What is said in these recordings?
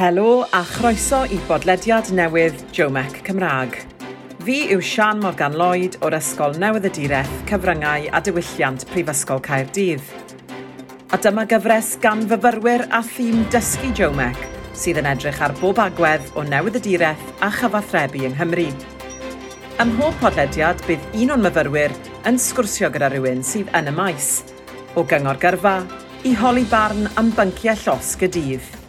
Helo a chroeso i bodlediad newydd Jomec Cymraeg. Fi yw Sian Morgan Lloyd o'r Ysgol Newydd y Direth, Cyfryngau a Diwylliant Prifysgol Caerdydd. A dyma gyfres gan fyfyrwyr a thîm Dysgu Jomec, sydd yn edrych ar bob agwedd o newydd y direth a chyfathrebu yng Nghymru. Ym mhob podlediad bydd un o'n myfyrwyr yn sgwrsio gyda rhywun sydd yn y maes, o gyngor gyrfa i holi barn am bynciau llosg y dydd –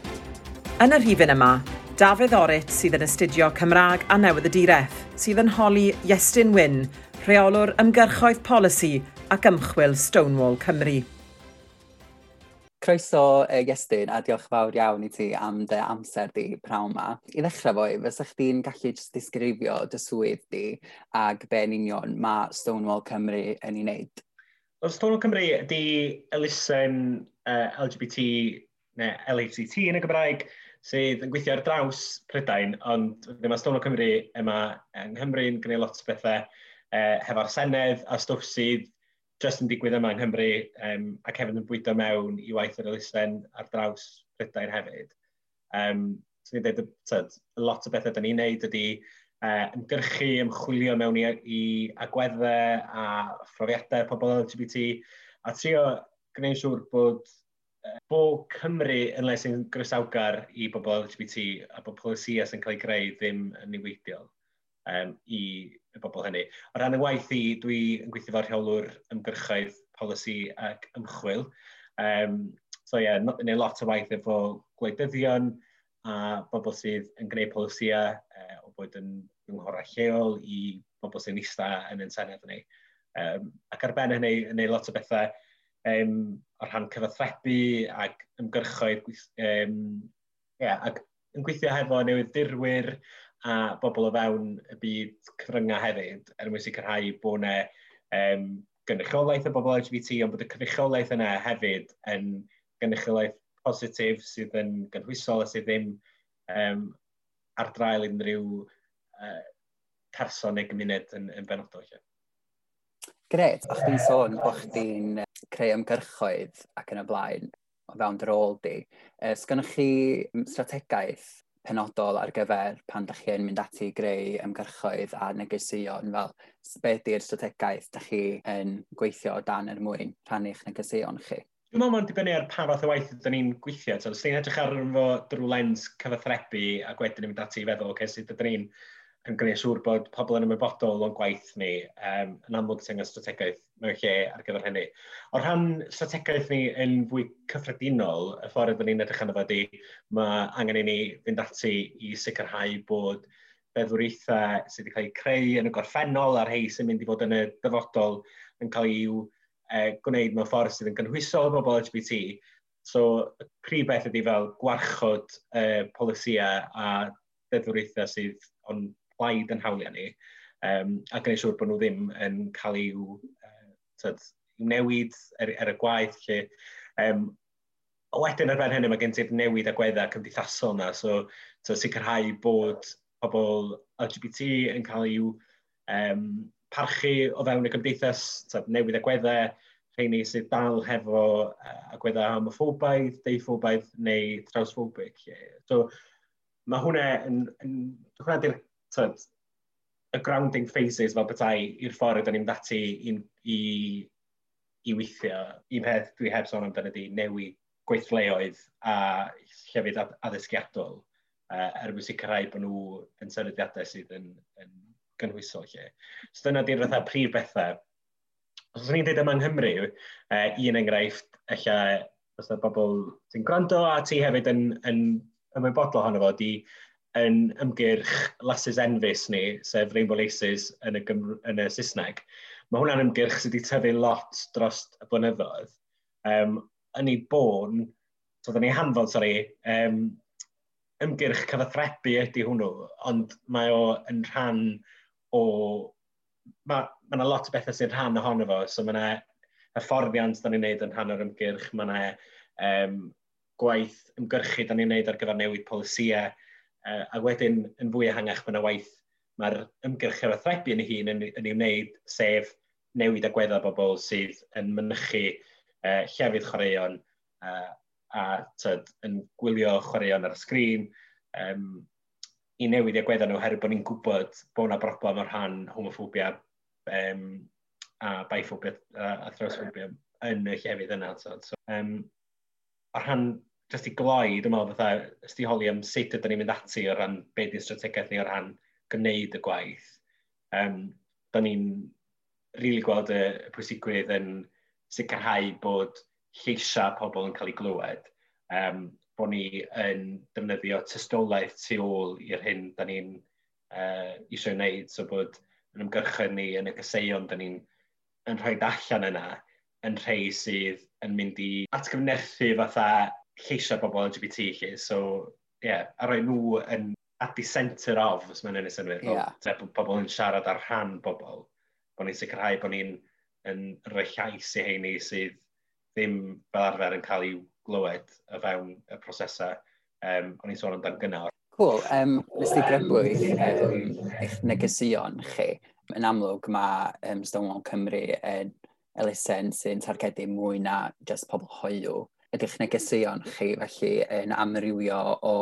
Yn yr rhifyn yma, Dafydd Orit sydd yn astudio Cymraeg a Newydd y Direth, sydd yn holi Iestyn Wyn, rheolwr ymgyrchoedd polisi ac ymchwil Stonewall Cymru. Croeso uh, Iestyn a diolch fawr iawn i ti am dy amser di prawn yma. I ddechrau fwy, fysa'ch chdi'n gallu disgrifio dy swydd di ag be'n union mae Stonewall Cymru yn ei wneud? Well, Stonewall Cymru ydy elusen uh, LGBT neu LHCT yn y Gymraeg, sydd yn gweithio ar draws Prydain, ond mae Astolno Cymru yma yng Nghymru yn gwneud lot o bethau eh, hefo'r Senedd a stwff sydd just yn digwydd yma yng Nghymru um, ac hefyd yn bwydo mewn i waith yr elusen ar draws Prydain hefyd. Um, so ni'n dweud, tyd, lot o bethau da ni'n neud ydy uh, ymgyrchu, ymchwilio mewn i, i agweddau a phrofiadau pobl LGBT a trio gwneud siŵr bod bo Cymru yn le sy'n grisawgar i bobl LGBT a bod polisia sy'n cael ei greu ddim yn niweidiol um, i y bobl hynny. O ran y waith i, dwi yn gweithio fel rheolwr ymgyrchoedd polisi ac ymchwil. Um, so ie, yeah, neu lot o waith efo gwleidyddion a bobl sydd yn gwneud polisia uh, e, o bod yn ynghorau lleol i bobl sy'n eista yn yn senedd ni. Um, ac ar ben hynny, yn neud lot o bethau um, o rhan cyfathrebu ac ymgyrchoedd um, yeah, ac yn gweithio hefo newyddirwyr a bobl o fewn y byd cyfryngau hefyd er mwyn sicrhau bod yna um, gynrychiolaeth o bobl LGBT ond bod y cynrychiolaeth yna hefyd yn gynrychiolaeth positif sydd yn gynhwysol a sydd ddim um, ar drael unrhyw uh, person neu gymuned yn, yn benodol. Gret, o'ch chi'n sôn bod chdi'n creu ymgyrchoedd ac yn y blaen o fewn dy rôl di. E, Sgynnwch chi strategaeth penodol ar gyfer pan da chi mynd ati i greu ymgyrchoedd a negesuon fel beth di'r strategaeth ydych chi yn gweithio o dan er mwyn rhannu'ch negesuon chi? Dwi'n meddwl mae'n dibynnu ar pa fath o waith ydym ni'n gweithio. So, os ni'n edrych ar fo drwy lens cyfathrebu a wedyn yn mynd ati i feddwl, okay, sut ydym ni'n yn gwneud siŵr bod pobl yn ymwybodol o'n gwaith ni um, yn amlwg sy'n strategaeth mewn lle ar gyfer hynny. O rhan strategaeth ni yn fwy cyffredinol, y ffordd ydym ni'n edrych arno fo di, mae angen i ni fynd ati i sicrhau bod feddwriaethau sydd wedi cael eu creu yn y gorffennol a'r hei sy'n mynd i fod yn y dyfodol yn cael i'w uh, gwneud mewn ffordd sydd yn gynhwysol o bobl LGBT. So, y prif beth ydy fel gwarchod uh, polisiau a deddwriaethau sydd on plaid yn hawliau ni, um, a gwneud siŵr bod nhw ddim yn cael i'w, uh, tyd, newid ar, ar, y gwaith. Lle, um, a wedyn ar ben hynny mae gen ti'r newid a gweddau cymdeithasol yna, so to sicrhau bod pobl LGBT yn cael i'w um, parchu o fewn y gymdeithas, tyd, newid agweddau, rheini sydd dal hefo uh, agweddau homofobaidd, deiffobaidd neu trawsfobig. So, mae hwnna yn, yn hwnna di'r tyd, y grounding phases fel bethau i'r ffordd ydym ni'n dati i, i, i weithio. Un peth dwi heb sôn amdano ydy newid gweithleoedd a llefydd addysgiadol uh, er mwyn sicrhau bod nhw yn sefydliadau sydd yn, yn gynhwysol lle. So dyna di'r fatha prif bethau. Os ydym ni'n dweud yma yng Nghymru, uh, un enghraifft, eich os yna bobl sy'n gwrando a ti hefyd yn, yn ymwybodol ohono fo, di yn ymgyrch Lasses Enfys ni, sef Rainbow Laces yn y, Gymru yn y Saesneg, mae hwnna'n ymgyrch sydd wedi tyfu lot dros y blynyddoedd. Um, yn ei bôn, so ni hanfod, sori, um, ymgyrch cyfathrebu ydy hwnnw, ond mae o yn rhan o... Mae ma yna lot o bethau sy'n rhan ohono fo, so mae yna hyfforddiant da ni'n neud yn rhan o'r ymgyrch, mae yna um, gwaith ymgyrchu da ni'n neud ar gyfer newid polisiau, Uh, a wedyn, yn fwy ehangach, mae yna waith mae'r ymgyrchio'r athrebu yn ei hun yn, yn ei wneud, sef newid agwedda bobl sydd yn mynychu uh, llefydd chwaraeon uh, a tyd, yn gwylio chwaraeon ar y sgrin, um, i newid agwedda nhw herwydd bod ni'n gwybod bod yna broblem o'r rhan homophobia um, a baiphobia a, a throsphobia yn y llefydd yna. Tyd. So, um, o'r rhan jyst i gloi, dwi'n meddwl, fatha, ysdi holi am sut ydym ni'n mynd ati o ran be di strategaeth ni o ran gwneud y gwaith. Um, da ni'n rili really gweld y pwysigrwydd yn sicrhau bod lleisiau pobl yn cael ei glywed, um, bod ni yn defnyddio tystolaeth tu ôl i'r hyn da ni'n uh, eisiau wneud, so bod yn ymgyrchyn ni yn y gyseion da ni'n yn rhoi allan yna, yn rhai sydd yn mynd i atgyfnerthu fatha lleisio bobl LGBT lle, so ie, yeah, a roi nhw yn at the centre of, os mae'n ynnus yn fyr, yeah. pobl yn siarad ar rhan bobl, bod ni'n sicrhau bod ni'n yn rhoi llais i heini sydd ddim fel arfer yn cael ei glywed o fewn y prosesau um, o'n i'n sôn amdan gynnal. Cool. Um, nes ti grybwyll um, eich negesion chi. Yn amlwg mae um, Stonewall Cymru yn elusen sy'n targedu mwy na just pobl hoiw ydych negeseuon chi felly yn amrywio o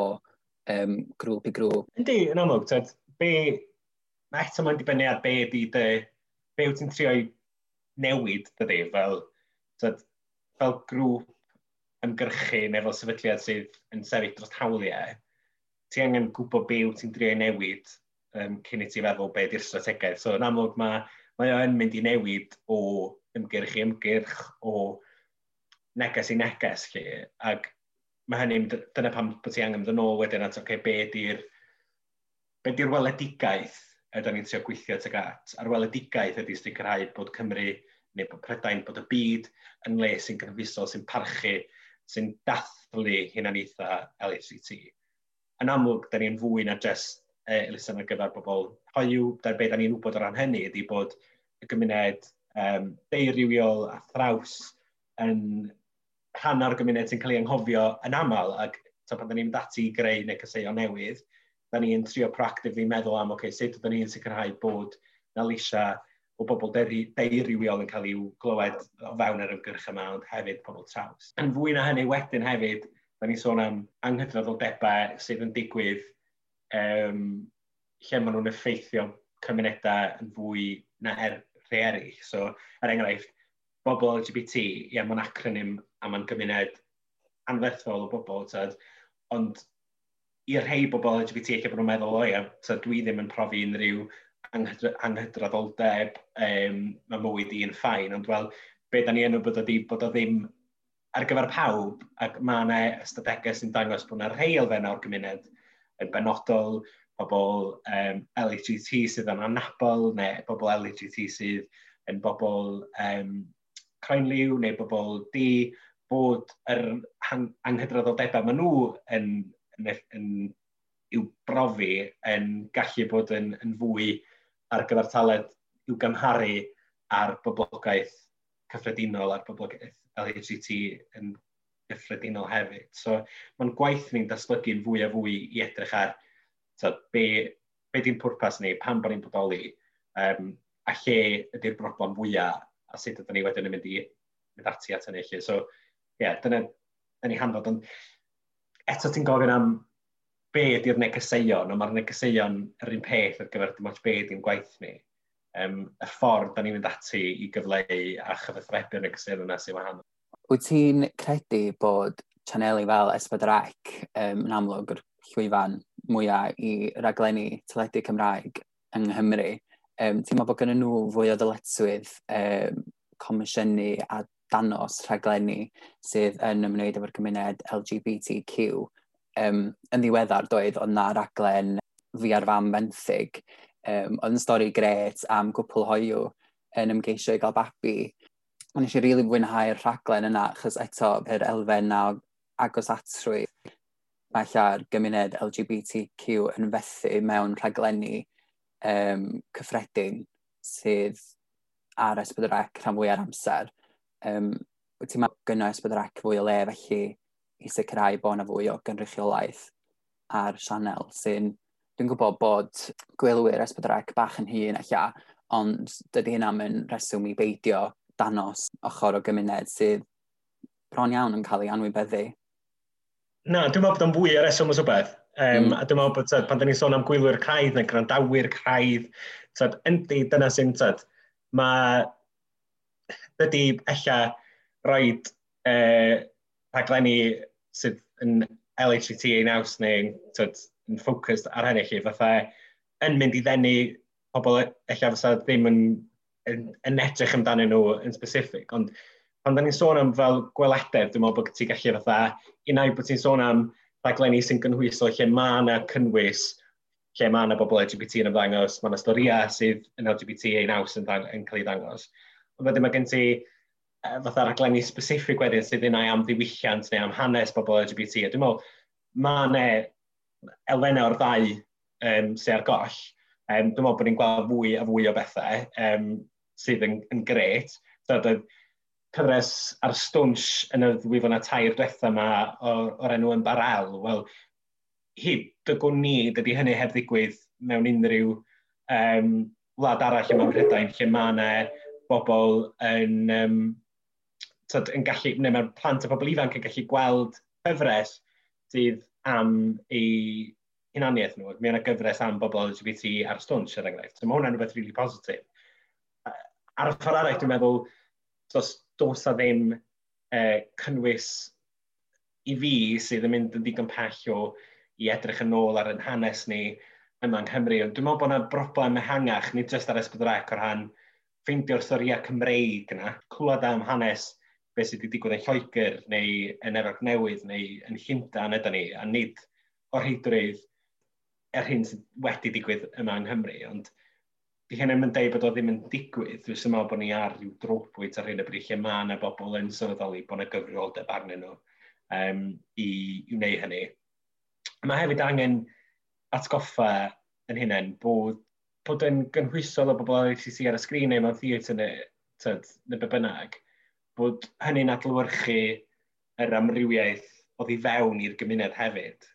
um, grŵp i grŵp? Yndi, yn amlwg, tyd, be, mae eto mae'n dibynnu ar be ydy dy, be wyt ti'n trio newid dydy, fel, tyd, fel grŵp ymgyrchu neu fel sefydliad sydd yn sefyll dros hawliau, ti angen gwybod be wyt ti'n trio newid um, cyn i ti feddwl be ydy'r strategaeth. So, yn amlwg, mae, mae o'n mynd i newid o ymgyrch i ymgyrch, o neges i neges chi, ac mae hynny, dyna pam bod ti angen mynd yn ôl wedyn at, okay, be di'r be di'r weledigaeth ydym ni'n trio gweithio tuag at. A'r weledigaeth ydy sicrhau bod Cymru neu bod Prydain, bod y byd yn le sy'n gyfusol, sy'n parchu, sy'n dathlu hunaniaetha LHCT. Yn amlwg, da ni'n fwy na jyst e, elusen ar gyfer bobl hoiw, da'r beth da ni'n wybod o ran hynny ydy bod y gymuned um, deiriwiol a thraws yn rhan o'r gymuned sy'n cael ei anghofio yn aml, ac so, pan da ni'n dati i greu neu negeseuon newydd, da ni'n trio proactively meddwl am, oce, okay, sut ydyn ni'n sicrhau bod na lisia o bobl deiriwiol yn cael i'w glywed o fewn yr ymgyrch yma, ond hefyd pobl traws. Yn fwy na hynny wedyn hefyd, da ni'n sôn am anghyfnoddodebau sydd yn digwydd um, lle maen nhw'n effeithio cymunedau yn fwy na er, rhai eraill. So, er enghraifft, bobl LGBT, ie, mae'n acronym a mae'n gymuned anferthol o bobl, tyd, ond i'r rhai bobl LGBT eich bod nhw'n meddwl, o ie, tyd, dwi ddim yn profi unrhyw anghydraddoldeb, um, mae mywyd i'n ffain, ond wel, be da ni enw bod o, di, bod o ddim ar gyfer pawb, ac mae yna ystadegau sy'n dangos bod yna rhai elfen o'r gymuned yn benodol, bobl um, LGBT sydd yn anabol, neu bobl LGBT sydd yn bobl um, croen liw neu bobl di, bod yr anghydraddoldebau maen nhw yn, yn, yn, i'w brofi yn gallu bod yn, yn fwy ar gyfer taled i'w gymharu a'r boblogaeth cyffredinol a'r boblogaeth LGBT yn gyffredinol hefyd. So mae'n gwaith ni'n datblygu'n fwy a fwy i edrych ar so, be, be di'n pwrpas ni, pan bod ni'n bodoli, um, a lle ydy'r broblem fwyaf a sut ydyn ni wedyn yn mynd i mynd ati at hynny. So, ie, yeah, dyna yn ei hanfod. Ond eto ti'n gofyn am be ydy'r negeseuon, ond mae'r negeseuon yr un peth ar gyfer dim ond be ydy'n gwaith ni. Um, y ffordd da ni'n mynd ati i gyfleu a chyfathrebu'r negeseuon yna sy'n wahanol. Wyt ti'n credu bod chaneli fel Esbydrec um, yn amlwg yr llwyfan mwyaf i raglenni teledu Cymraeg yng Nghymru um, teimlo bod gen nhw fwy o ddyletswydd um, comisiynu a danos rhaglenni sydd yn ymwneud efo'r gymuned LGBTQ. Um, yn ddiweddar doedd ond na raglen fi ar fam benthyg, um, oedd yn stori gret am gwpl hoiw yn ymgeisio i gael babi. Ond eisiau rili really fwynhau'r rhaglen yna, achos eto, yr elfen na agos atrwy. Mae lla'r gymuned LGBTQ yn fethu mewn rhaglenni um, cyffredin sydd ar S4C rhan fwy ar amser. Um, wyt ti'n meddwl gynnau S4C fwy o le felly i sicrhau bod yna fwy o gynrychiolaeth ar sianel sy'n dwi'n gwybod bod gwylwyr S4C bach yn hun alla, ond dydy hynna yn reswm i beidio danos ochr o gymuned sydd bron iawn yn cael ei anwybeddu. Na, dwi'n meddwl bod o'n fwy ar eswm o rhywbeth. Um, mm. A dwi'n meddwl bod, tyd, pan da ni'n sôn am gwylwyr craidd neu grandawyr craidd, tyd, endi, dyna sy'n, tyd, mae, dydy, ella, roed uh, e, rhaglenni sydd yn LHT ein aws neu tyd, yn ffocused ar hynny chi, fatha yn mynd i ddenu pobl eich fysa ddim yn, yn, yn edrych amdanyn nhw yn specific, ond pan da ni'n sôn am fel gwelededd, dwi'n meddwl bod ti'n gallu fatha, unai bod ti'n sôn am rhaglenni sy'n gynhwyso lle mae yna cynnwys lle mae yna bobl LGBT yn ymddangos, mae yna storia sydd yn LGBT ei naws yn, dang, yn cael ei ddangos. Ond wedyn mae gen ti uh, fatha rhaglenni specific wedyn sydd yna am ddiwylliant neu am hanes bobl LGBT. A dwi'n meddwl, mae yna elfennau o'r ddau um, sy'n ar goll. Um, dwi'n meddwl bod ni'n gweld fwy a fwy o bethau um, sydd yn, yn gret. So, cyfres ar stwnsh yn y ddwy ddwyfona tair diwetha yma o'r, or enw yn barel, wel, hyd dygwn ni dydy hynny heb ddigwydd mewn unrhyw um, wlad arall yma Prydain lle mae yna bobl yn, um, tyd, yn gallu, neu mae'r plant a bobl ifanc yn gallu gweld cyfres sydd am ei hunaniaeth nhw. Mae yna gyfres am bobl LGBT ar stwnsh, er enghraifft. So mae hwnna'n rhywbeth really positif. Ar y ffordd arall, dwi'n meddwl, dos, does a ddim uh, cynnwys i fi sydd yn mynd yn ddigon pell o i edrych yn ôl ar yn hanes ni yma yng Nghymru. Ond dwi'n meddwl bod yna broblem ehangach, nid jyst ar S4C ffeindio'r storiau Cymreig yna, clywed am hanes beth sydd wedi digwydd yn Lloegr neu yn Efrog Newydd neu yn Llundain ydyn ni, a nid o'r heidrwydd er hyn sydd wedi digwydd yma yng Nghymru. Ond di hynny yn dweud bod o ddim yn digwydd, dwi'n meddwl bod ni ar ryw drwbwynt ar hyn y bryd lle mae yna bobl yn sylweddoli bod yna gyfrioldeb arnyn nhw um, i, i wneud hynny. Mae hefyd angen atgoffa yn hynny'n bod, bod yn gynhwysol o bobl ar ACC ar y sgrin neu mewn theatr neu, tyd, neu be bynnag, bod hynny'n adlywyrchu yr amrywiaeth oedd i fewn i'r gymuned hefyd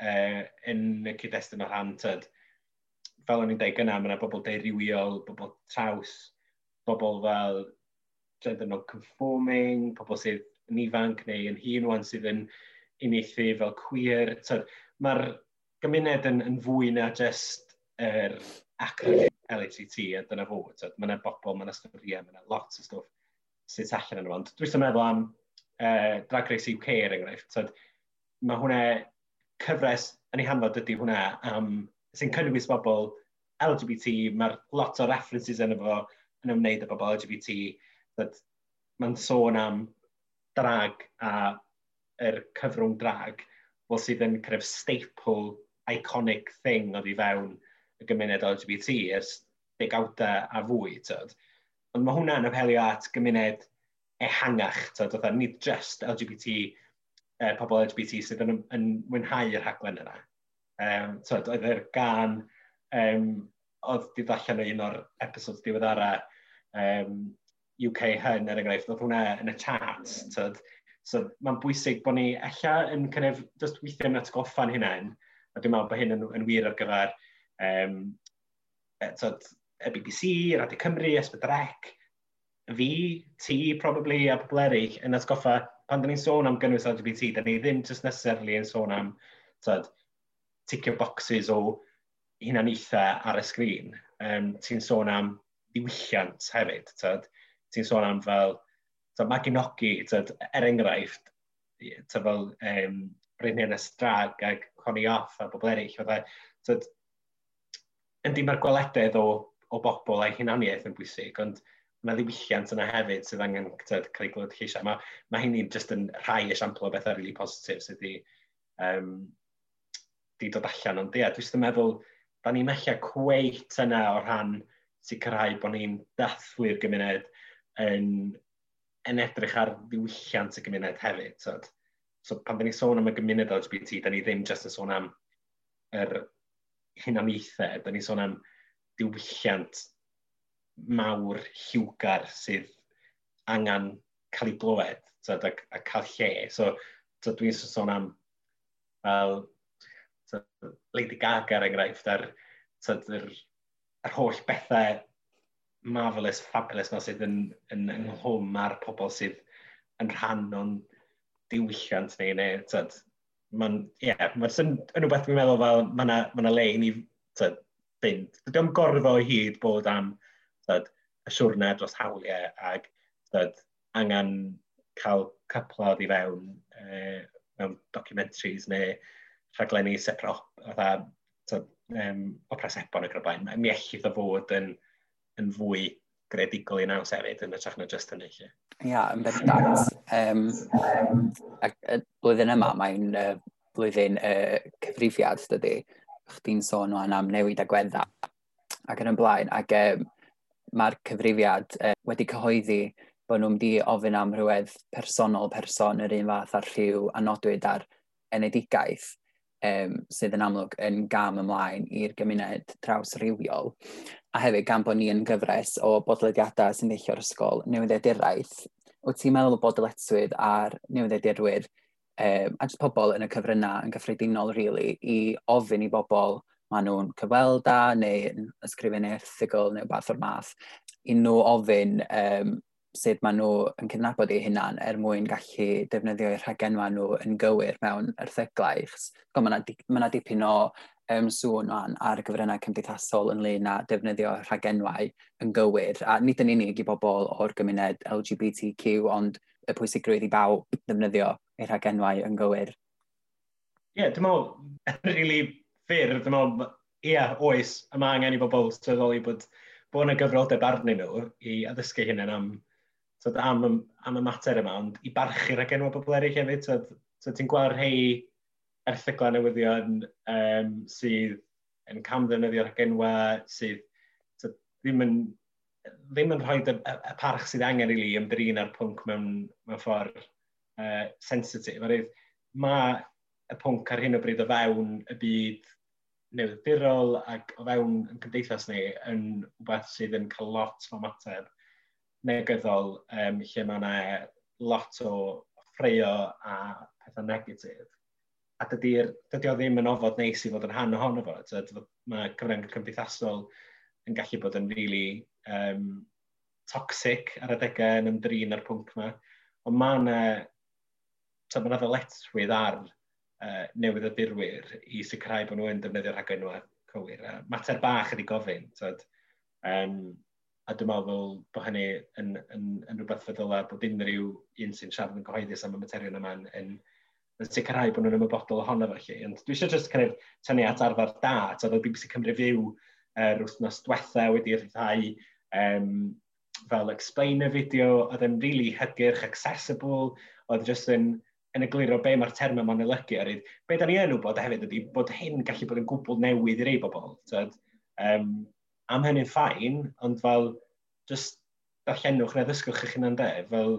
uh, yn y cyd-destun o rhan, tyd, fel o'n i'n dweud gyna, mae yna bobl deiriwiol, bobl traws, bobl fel gender non-conforming, bobl sydd yn ifanc neu yn hun wan sydd yn unieithu fel queer. Mae'r gymuned yn, yn fwy na jyst yr er acronym LGBT a dyna fo. Mae yna bobl, mae yna storiau, mae yna lot o stwff sydd allan yn ond. Dwi'n meddwl am uh, Drag Race UK er enghraifft. Mae hwnna cyfres yn ei hanfod ydy hwnna am sy'n cynnwys bobl LGBT, mae'r lot o references yn efo yn ymwneud â bobl LGBT, that mae'n sôn am drag a yr er cyfrwng drag, fel sydd yn kind of staple, iconic thing oedd i fewn y gymuned LGBT ers degawdau a fwy. Tyd. Ond mae hwnna'n apelio at gymuned ehangach, tyd, oedd nid just LGBT, uh, pobl LGBT sydd yn, yn mwynhau y rhaglen yna. Um, so, oedd e'r gan, um, oedd di ddallan o un o'r episodes diweddara um, UK hyn, er enghraifft, oedd hwnna yn y chat, So, So mae'n bwysig bod ni ella yn kind of, just weithio yn atgoffa'n hunain, a dwi'n meddwl bod hyn yn, yn wir ar gyfer um, e, tyd, y BBC, Radio Cymru, Esbydrec, fi, ti, probably, a pobl eraill yn atgoffa, pan da ni'n sôn am gynnwys LGBT, da ni ddim just necessarily yn sôn am tyd, ticio boxes o hunanaethau ar y sgrin. Um, ti'n sôn am ddiwylliant hefyd, tyd. Ti'n sôn am fel, tyd, maginogi, tyd, er enghraifft, tyd, fel um, Brynhyn Estrag ag Connie Off a bobl eraill, tyd, yndi mae'r gwelededd o, o bobl a'i hunaniaeth yn bwysig, ond mae ddiwylliant yna hefyd sydd angen tyd, cael ei glwyd lleisiau. Mae, mae hynny'n just yn rhai esiampl o bethau really positif sydd wedi um, di dod allan, ond ie, dwi'n meddwl, da ni'n mellio cweit yna o rhan sicrhau bod ni'n dathlu'r gymuned yn, yn edrych ar ddiwylliant y gymuned hefyd. So, so pan da ni'n sôn am y gymuned LGBT, da ni ddim jyst yn sôn am yr hunaniaethau, da ni'n sôn am diwylliant mawr lliwgar sydd angen cael ei glywed so, a, a cael lle. So, so dwi'n sôn am fel so, Lady Gaga er enghraifft ar, so, yr ar holl bethau marvelous, fabulous na sydd yn, yn, yn ynghlwm ar pobl sydd yn rhan o'n diwylliant ni. Neu, tyd, mae'n ie, yeah, ma yn rhywbeth dwi'n meddwl fel mae yna ma, le i ni tyd, fynd. Dwi'n gorfod o hyd bod am tyd, y siwrna dros hawliau ac tyd, angen cael cyplod i fewn e, mewn documentaries neu rhaglenni sepra fatha so, um, opera sebon ac yn y blaen. Mi ellid o fod yn, yn fwy gredigol i naws hefyd yn y trach na just hynny. Ie, yeah, yn bendant. Um, um, ac y blwyddyn yma, mae'n uh, blwyddyn uh, cyfrifiad, dydy. Chdi'n sôn o'n am newid agwedda ac yn y blaen. Ac um, mae'r cyfrifiad uh, wedi cyhoeddi bod nhw'n di ofyn am rhywedd personol person yr un fath ar lliw a nodwyd ar enedigaeth um, sydd yn amlwg yn gam ymlaen i'r gymuned draws rhywiol. A hefyd gan bod ni yn gyfres o bodlediadau sy'n ddeillio'r ysgol newyddiaduraeth, wyt ti'n meddwl bod dyletswydd a'r newyddedirwyr um, a jyst pobl yn y cyfrynnau yn gyffredinol, really, i ofyn i bobl maen nhw'n cyfweld â neu yn ysgrifennu erthigol neu beth o'r math, i nhw ofyn um, sut maen nhw yn cydnabod eu hunan er mwyn gallu defnyddio eu rhagen nhw yn gywir mewn erthyglau. Mae yna di, ma dipyn o um, sŵn o'n ar gyfryngau cymdeithasol yn lŷn a defnyddio rhagenwau yn gywir. A nid yn unig i bobl o'r gymuned LGBTQ, ond y pwysigrwydd i bawb defnyddio eu rhagenwau yn gywir. Ie, yeah, dwi'n meddwl, yn rili ffyr, dwi'n meddwl, ie, yeah, oes, yma angen i bobl sylweddoli bod bod yna gyfroldeb arnyn nhw i addysgu hynny am tyd, am, am y mater yma, ond i barchu'r ag enw bobl eraill hefyd. Tyd, tyd, ti'n gweld rhai erthiglau newyddion um, sydd yn camddefnyddio'r genwa sydd tyd, ddim yn ddim yn rhoi y, y parch sydd angen i li ymdrin ar pwnc mewn, mewn ffordd uh, sensitif. Oherwydd, mae y pwnc ar hyn o bryd o fewn y byd newyddiadurol ac o fewn yn cymdeithas ni yn rhywbeth sydd yn cael lot o mater negyddol um, lle mae yna lot o ffreio a pethau negatif. A dydy, dydy o ddim yn ofod neis i fod yn rhan ohono fo. Mae cyfrang cymdeithasol yn gallu bod yn really um, toxic ar adegau yn ymdrin ar pwnc yma. Ond mae yna so mae yna ddyletswydd ar uh, newydd y dirwyr i sicrhau bod nhw'n defnyddio rhaglenwau cywir. Uh, mater bach ydi gofyn. Tyd, um, a dwi'n meddwl bod hynny yn, yn, yn rhywbeth feddylai bod unrhyw un sy'n siarad yn gyhoeddus am y materion yma yn, yn, yn sicrhau bod nhw'n ymwybodol ohono fe chi. Ond dwi eisiau just kind of tynnu at arfer da, a oedd BBC Cymru Fyw yr er, wythnos diwetha wedi rhyddhau um, fel explainer video, oedd yn really hygyrch, accessible, oedd just yn, yn egluro be mae'r term yma'n olygu. Aryd. Be da ni yn wybod hefyd ydy bod hyn gallu bod yn gwbl newydd i rei bobl. Um, am hynny'n ffain, ond fel, just darllenwch neu ddysgwch eich hunan de, fel,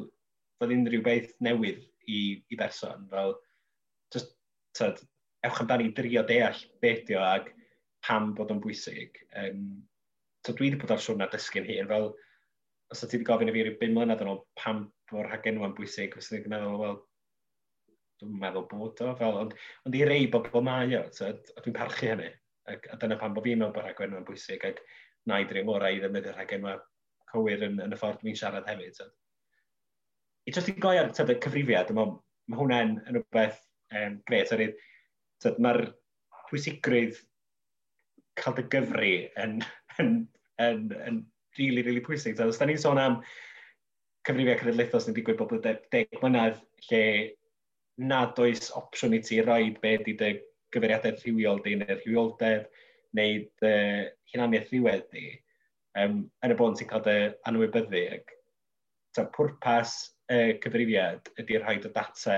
fel unrhyw beth newydd i, i berson, fel, just, tyd, ewch amdani drio deall beth yw ag pam bod o'n bwysig. Um, so dwi wedi bod ar siwrna dysgu'n hyn, fel, os ti wedi gofyn i fi rhyw 5 mlynedd yn ôl pam o'r hagenwa'n bwysig, os ti'n meddwl, wel, dwi'n meddwl bod o, fel, ond, ond i rei bobl mae o, so, a dwi'n parchu hynny a, a dyna pan bod fi'n meddwl bod rhaglen yma'n bwysig, ac na i drin orau i ddefnyddio rhaglen yma cywir yn, yn y ffordd dwi'n siarad hefyd. So. I jyst i goi ar y cyfrifiad, mae ma hwnna'n yn rhywbeth um, gret. Mae'r pwysigrwydd cael dy gyfri yn, yn, yn, yn really, really pwysig. So, os da ni'n sôn am cyfrifiad cenedlaethol sy'n digwydd bob deg, mlynedd, lle nad oes opsiwn i ti roi be di dy gyfeiriadau rhywiol di, neu'r rhywioldeb, neu dy hunaniaeth rhywedd di, um, yn y bod ti'n cael dy anwybyddu. So, pwrpas y uh, cyfrifiad ydy rhoi dy data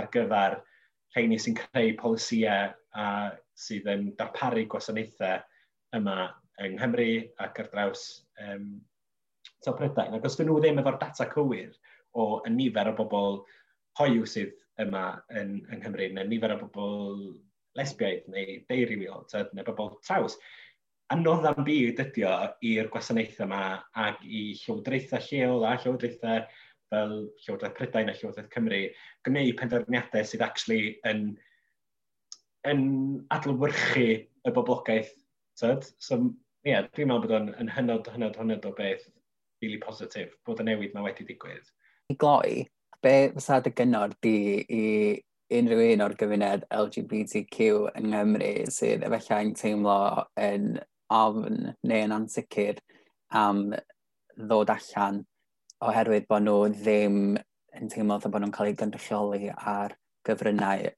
ar gyfer rheini sy'n creu polisiau a sydd yn darparu gwasanaethau yma yng Nghymru ac ar draws um, so Prydain. Ac os dyn nhw ddim efo'r data cywir o y nifer o bobl hoiw sydd yma yn, yng Nghymru, neu nifer o bobl lesbiaid neu deiriwiol, neu bobl traws. Anodd am byd ydy o i'r gwasanaethau yma ac i llywodraethau lleol a llywodraethau fel Llywodraeth Prydain a Llywodraeth Cymru gwneud penderfyniadau sydd actually yn, yn adlywyrchu y boblogaeth. Tyd? So, ie, yeah, dwi'n meddwl bod o'n yn hynod, hynod, hynod o beth really positif bod y newid mae wedi digwydd. I gloi, be fysa dy gynnod di i unrhyw un o'r gymuned LGBTQ yng Nghymru sydd efallai'n teimlo yn ofn neu yn ansicr am ddod allan oherwydd bod nhw ddim yn teimlo bod nhw'n cael eu gynrychioli ar gyfryngau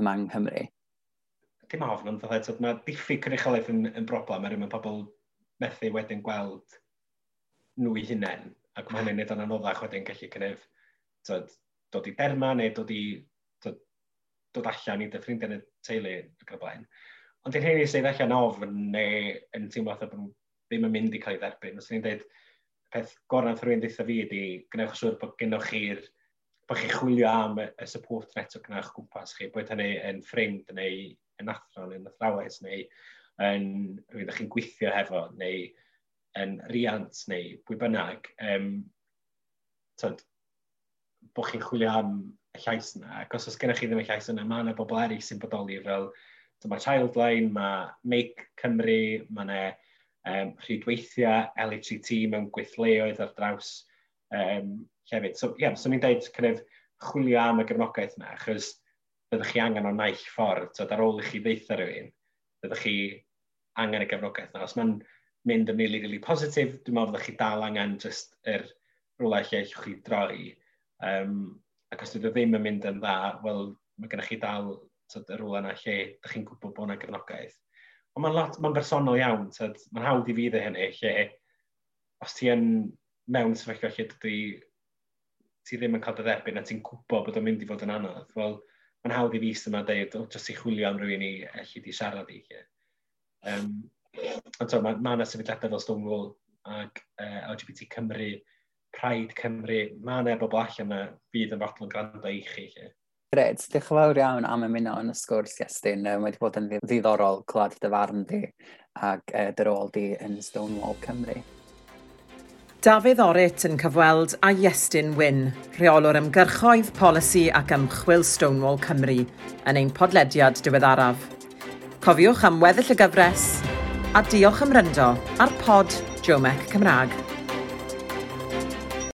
yma yng Nghymru. Dim ofn, ond dda, mae diffyg cynrychiolaeth yn, yn broblem er mae pobl methu wedyn gweld nhw i hunain, ac mae hynny'n neud yn anoddach wedyn gallu cynnydd dod i derma neu dod i dod allan i dy ffrindiau yn y teulu ac y blaen. Ond i'n rheini sydd allan ofn neu yn teimlo bod nhw ddim yn mynd i cael ei dderbyn. Os ni'n dweud, peth gorau wrth rhywun ddeitha fi ydy gwnewch siŵr bod gennych chi'r bod chi'n chwilio am y, support network na o'ch gwmpas chi, bod hynny yn ffrind neu yn athro neu yn athrawes neu yn rhywun ydych chi'n gweithio hefo neu yn riant neu pwy bynnag. Um, tyd, bod chi'n chwilio am y llais yna, ac os oes gennych chi ddim y llais yna, mae yna bobl eraill sy'n bodoli fel mae Childline, mae Make Cymru, mae yna um, rhydweithiau LHT mewn gweithleoedd ar draws um, llefydd. So, yeah, so ni'n dweud kind of, chwilio am y gefnogaeth yna, achos byddwch chi angen o naill ffordd, so ar ôl i chi ddeitha rhywun, byddwch chi angen y gefnogaeth yna. Os mae'n mynd yn really, really positif, dwi'n meddwl byddwch chi dal angen just yr rhywle lle allwch chi droi. Um, Ac os dydw ddim yn mynd yn dda, wel, mae gennych chi dal tyd, y rwle yna lle ydych chi'n gwybod bod yna gefnogaeth. Ond mae'n lot, mae'n bersonol iawn, mae'n hawdd i fi dde hynny, lle os ti yn mewn sefyllfa lle dydw ti ddim yn cael dy ddebyn a ti'n gwybod bod o'n mynd i fod yn anodd, wel, mae'n hawdd i fi sy'n yma dweud, o, jyst i chwilio am rhywun i allu di siarad i. Lle. Um, ond mae yna ma sefydliadau fel Stonewall ac uh, LGBT Cymru, Pride Cymru, mae yna bobl allan yna fydd yn fodlon gwrando i chi. Gred, diolch yn fawr iawn am ymuno yn y sgwrs, Iestyn. Mae wedi bod yn ddiddorol clywed dy farn di ac uh, dy rôl di yn Stonewall Cymru. Dafydd Orit yn cyfweld a Iestyn Wyn, rheolwr ymgyrchoedd, polisi ac ymchwil Stonewall Cymru yn ein podlediad diweddaraf. Cofiwch am weddill y gyfres a diolch am ryndo ar pod Jomec Cymraeg.